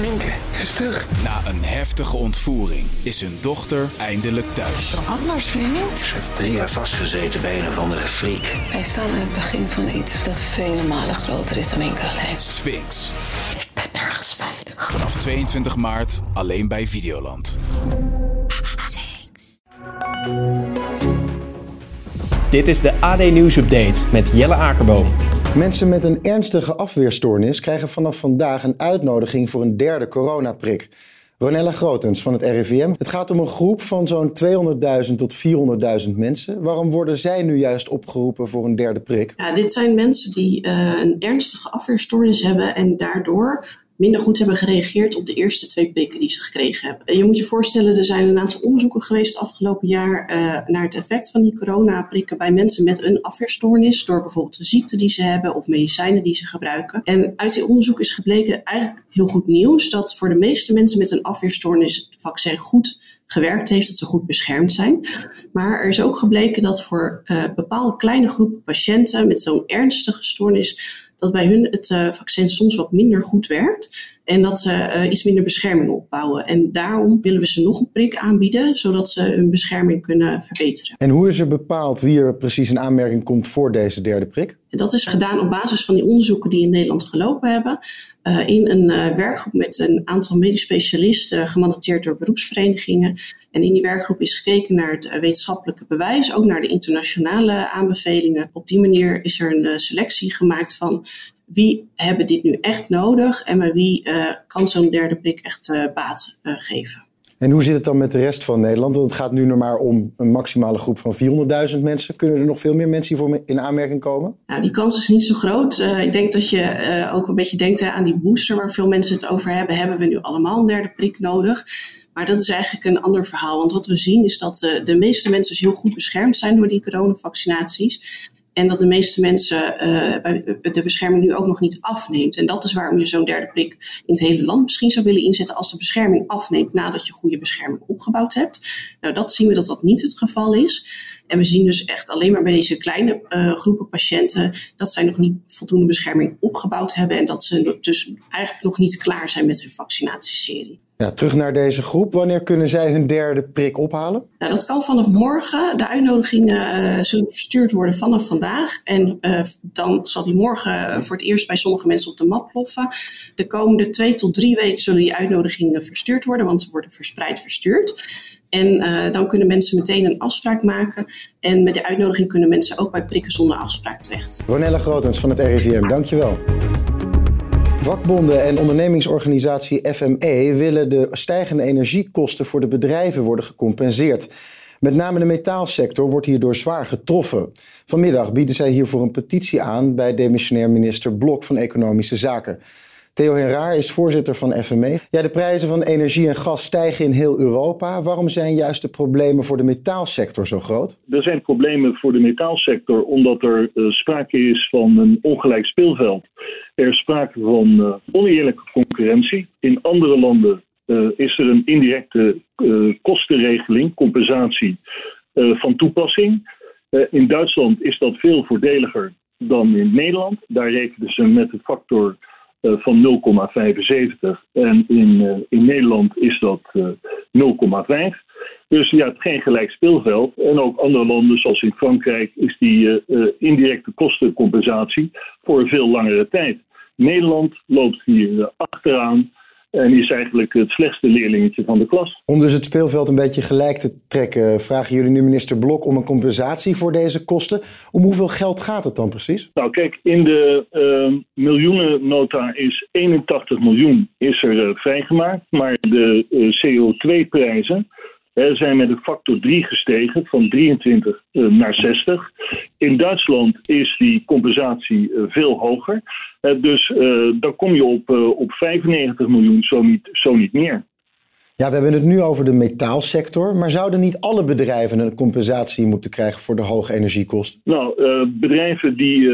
Minke is terug. Na een heftige ontvoering is hun dochter eindelijk thuis. Anders, vriend. Ze heeft drie jaar vastgezeten bij een of andere freak. Wij staan aan het begin van iets dat vele malen groter is dan Minke alleen. Sphinx. Ik ben nergens veilig. Vanaf 22 maart alleen bij Videoland. Dit is de AD Nieuws Update met Jelle Akerboom. Mensen met een ernstige afweerstoornis krijgen vanaf vandaag een uitnodiging voor een derde coronaprik. Ronella Grotens van het RIVM. Het gaat om een groep van zo'n 200.000 tot 400.000 mensen. Waarom worden zij nu juist opgeroepen voor een derde prik? Ja, dit zijn mensen die uh, een ernstige afweerstoornis hebben en daardoor minder goed hebben gereageerd op de eerste twee prikken die ze gekregen hebben. Je moet je voorstellen, er zijn een aantal onderzoeken geweest afgelopen jaar uh, naar het effect van die coronaprikken bij mensen met een afweerstoornis, door bijvoorbeeld de ziekte die ze hebben of medicijnen die ze gebruiken. En uit die onderzoek is gebleken eigenlijk heel goed nieuws dat voor de meeste mensen met een afweerstoornis het vaccin goed gewerkt heeft, dat ze goed beschermd zijn. Maar er is ook gebleken dat voor uh, bepaalde kleine groepen patiënten met zo'n ernstige stoornis dat bij hun het uh, vaccin soms wat minder goed werkt en dat ze uh, iets minder bescherming opbouwen. En daarom willen we ze nog een prik aanbieden, zodat ze hun bescherming kunnen verbeteren. En hoe is er bepaald wie er precies in aanmerking komt voor deze derde prik? Dat is gedaan op basis van die onderzoeken die in Nederland gelopen hebben. Uh, in een uh, werkgroep met een aantal medisch specialisten, gemandateerd door beroepsverenigingen. En in die werkgroep is gekeken naar het wetenschappelijke bewijs, ook naar de internationale aanbevelingen. Op die manier is er een selectie gemaakt van wie hebben dit nu echt nodig en bij wie uh, kan zo'n derde prik echt uh, baat uh, geven. En hoe zit het dan met de rest van Nederland? Want het gaat nu nog maar om een maximale groep van 400.000 mensen. Kunnen er nog veel meer mensen hiervoor in aanmerking komen? Nou, die kans is niet zo groot. ik denk dat je ook een beetje denkt hè, aan die booster waar veel mensen het over hebben. Hebben we nu allemaal een derde prik nodig? Maar dat is eigenlijk een ander verhaal. Want wat we zien is dat de, de meeste mensen dus heel goed beschermd zijn door die coronavaccinaties. En dat de meeste mensen uh, de bescherming nu ook nog niet afneemt. En dat is waarom je zo'n derde prik in het hele land misschien zou willen inzetten als de bescherming afneemt nadat je goede bescherming opgebouwd hebt. Nou, dat zien we dat dat niet het geval is. En we zien dus echt alleen maar bij deze kleine uh, groepen patiënten dat zij nog niet voldoende bescherming opgebouwd hebben en dat ze dus eigenlijk nog niet klaar zijn met hun vaccinatieserie. Ja, terug naar deze groep. Wanneer kunnen zij hun derde prik ophalen? Nou, dat kan vanaf morgen. De uitnodigingen uh, zullen verstuurd worden vanaf vandaag. En uh, dan zal die morgen voor het eerst bij sommige mensen op de mat ploffen. De komende twee tot drie weken zullen die uitnodigingen verstuurd worden, want ze worden verspreid verstuurd. En uh, dan kunnen mensen meteen een afspraak maken. En met de uitnodiging kunnen mensen ook bij prikken zonder afspraak terecht. Ronella Grotens van het RIVM, dankjewel. Vakbonden en ondernemingsorganisatie FME willen de stijgende energiekosten voor de bedrijven worden gecompenseerd. Met name de metaalsector wordt hierdoor zwaar getroffen. Vanmiddag bieden zij hiervoor een petitie aan bij demissionair minister Blok van Economische Zaken. Theo Henraar is voorzitter van FME. Ja, de prijzen van energie en gas stijgen in heel Europa. Waarom zijn juist de problemen voor de metaalsector zo groot? Er zijn problemen voor de metaalsector omdat er uh, sprake is van een ongelijk speelveld. Er is sprake van uh, oneerlijke concurrentie. In andere landen uh, is er een indirecte kostenregeling, compensatie van toepassing. in Duitsland is dat veel voordeliger dan in Nederland. Daar rekenen ze met de factor van 0,75. En in, uh, in Nederland is dat uh, 0,5. Dus ja, het geen gelijk speelveld. En ook andere landen, zoals in Frankrijk, is die indirecte kostencompensatie voor een veel langere tijd. Nederland loopt hier achteraan. En is eigenlijk het slechtste leerlingetje van de klas. Om dus het speelveld een beetje gelijk te trekken, vragen jullie nu minister Blok om een compensatie voor deze kosten. Om hoeveel geld gaat het dan precies? Nou, kijk, in de uh, miljoenennota is 81 miljoen is er uh, vrijgemaakt. Maar de uh, CO2-prijzen zijn met een factor 3 gestegen, van 23 uh, naar 60. In Duitsland is die compensatie veel hoger. Uh, dus dan kom je op, op 95 miljoen, zo niet, zo niet meer. Ja, we hebben het nu over de metaalsector, maar zouden niet alle bedrijven een compensatie moeten krijgen voor de hoge energiekosten? Nou, bedrijven die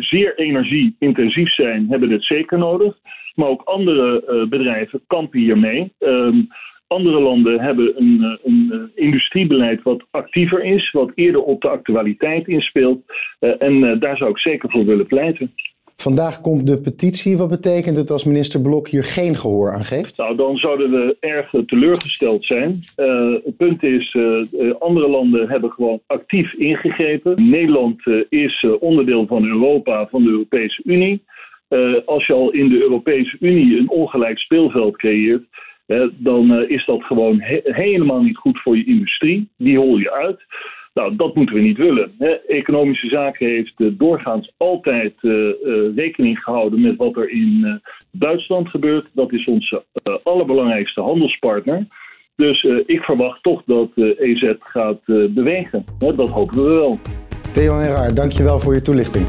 zeer energie-intensief zijn, hebben het zeker nodig. Maar ook andere bedrijven kampen hiermee. Ehm, andere landen hebben een, eh, een, eh, industriebeleid wat actiever is, wat eerder op de actualiteit inspeelt. Uh, en uh, daar zou ik zeker voor willen pleiten. Vandaag komt de petitie. Wat betekent het als minister Blok hier geen gehoor aan geeft? Nou, dan zouden we erg teleurgesteld zijn. Uh, het punt is, uh, andere landen hebben gewoon actief ingegrepen. Nederland uh, is onderdeel van Europa, van de Europese Unie. als je al in de Europese Unie een ongelijk speelveld creëert, dan is dat gewoon he helemaal niet goed voor je industrie. Die hol je uit. Nou, dat moeten we niet willen. Hè. Economische zaken heeft uh, doorgaans altijd uh, uh, rekening gehouden met wat er in Duitsland gebeurt. Dat is onze allerbelangrijkste handelspartner. Dus ik verwacht toch dat EZ gaat bewegen. Hè, dat hopen we wel. Theo Henraar, dankjewel voor je toelichting.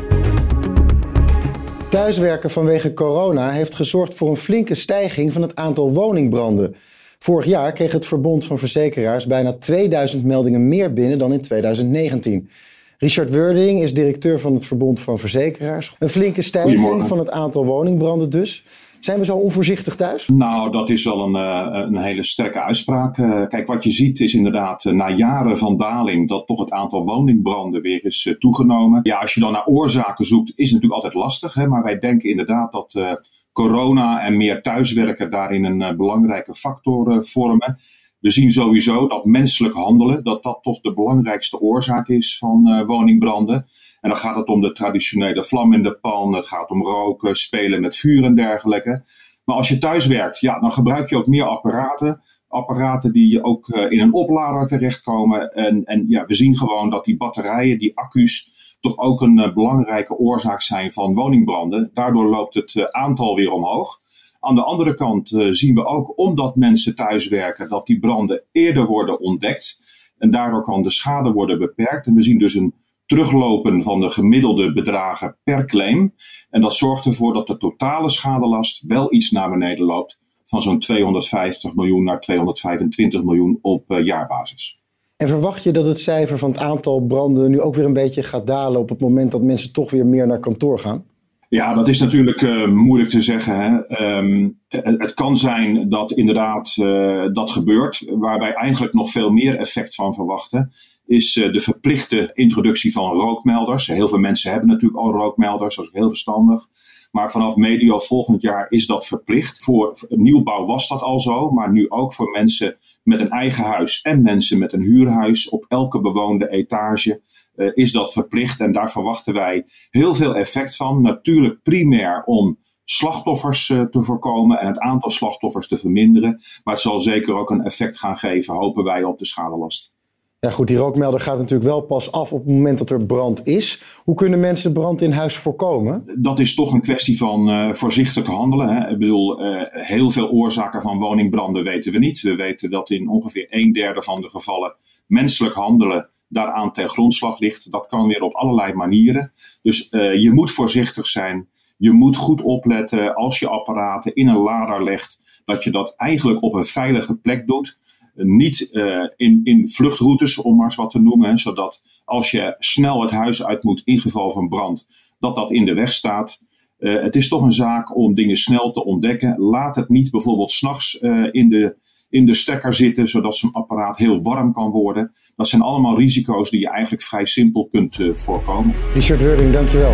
Thuiswerken vanwege corona heeft gezorgd voor een flinke stijging van het aantal woningbranden. Vorig jaar kreeg het Verbond van Verzekeraars bijna 2000 meldingen meer binnen dan in 2019. Richard Wording is directeur van het Verbond van Verzekeraars. Een flinke stijging van het aantal woningbranden dus. Zijn we zo onvoorzichtig thuis? Nou, dat is wel een, eh, een hele sterke uitspraak. Eh, kijk, wat je ziet is inderdaad eh, na jaren van daling dat toch het aantal woningbranden weer is toegenomen. Ja, als je dan naar oorzaken zoekt, is het natuurlijk altijd lastig. Hè? Maar wij denken inderdaad dat corona en meer thuiswerken daarin een uh, belangrijke factor uh, vormen. We zien sowieso dat menselijk handelen, dat dat toch de belangrijkste oorzaak is van uh, woningbranden. En dan gaat het om de traditionele vlam in de pan, het gaat om roken, spelen met vuur en dergelijke. Maar als je thuis werkt, ja, dan gebruik je ook meer apparaten. Apparaten die ook in een oplader terechtkomen. En, en ja, we zien gewoon dat die batterijen, die accu's, toch ook een uh, belangrijke oorzaak zijn van woningbranden. Daardoor loopt het uh, aantal weer omhoog. Aan de andere kant uh, zien we ook, omdat mensen thuiswerken, dat die branden eerder worden ontdekt. En daardoor kan de schade worden beperkt. En we zien dus een teruglopen van de gemiddelde bedragen per claim. En dat zorgt ervoor dat de totale schadelast wel iets naar beneden loopt. Van zo'n 250 miljoen naar 225 miljoen op jaarbasis. En verwacht je dat het cijfer van het aantal branden nu ook weer een beetje gaat dalen op het moment dat mensen toch weer meer naar kantoor gaan? Ja, dat is natuurlijk uh, moeilijk te zeggen. Hè. Um, het, kan zijn dat inderdaad uh, dat gebeurt. Waar wij eigenlijk nog veel meer effect van verwachten, is uh, de verplichte introductie van rookmelders. Heel veel mensen hebben natuurlijk al rookmelders, dat is heel verstandig. Maar vanaf medio volgend jaar is dat verplicht. Voor nieuwbouw was dat al zo, maar nu ook voor mensen met een eigen huis en mensen met een huurhuis. Op elke bewoonde etage uh, is dat verplicht en daar verwachten wij heel veel effect van. Natuurlijk primair om slachtoffers uh, te voorkomen en het aantal slachtoffers te verminderen. Maar het zal zeker ook een effect gaan geven, hopen wij, op de schadelast. Ja goed, die rookmelder gaat natuurlijk wel pas af op het moment dat er brand is. Hoe kunnen mensen brand in huis voorkomen? Dat is toch een kwestie van uh, voorzichtig handelen. Hè. Ik bedoel, uh, heel veel oorzaken van woningbranden weten we niet. We weten dat in ongeveer een derde van de gevallen menselijk handelen daaraan ten grondslag ligt. Dat kan weer op allerlei manieren. Dus uh, je moet voorzichtig zijn. Je moet goed opletten als je apparaten in een lader legt, dat je dat eigenlijk op een veilige plek doet niet uh, in, in vluchtroutes, om maar eens wat te noemen. Zodat als je snel het huis uit moet in geval van brand, dat dat in de weg staat. Uh, het is toch een zaak om dingen snel te ontdekken. Laat het niet bijvoorbeeld s'nachts uh, in, de, in de stekker zitten, zodat zo'n apparaat heel warm kan worden. Dat zijn allemaal risico's die je eigenlijk vrij simpel kunt voorkomen. Richard Wording, dankjewel.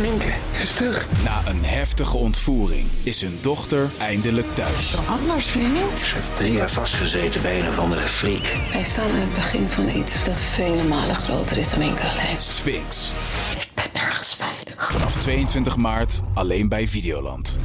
Minke is terug. Na een heftige ontvoering is hun dochter eindelijk thuis. Zo anders, vriend. Ze heeft drie jaar vastgezeten bij een of andere freak. Wij staan aan het begin van iets dat vele malen groter is dan Minke alleen. Sphinx. Ik ben nergens veilig. Vanaf 22 maart alleen bij Videoland.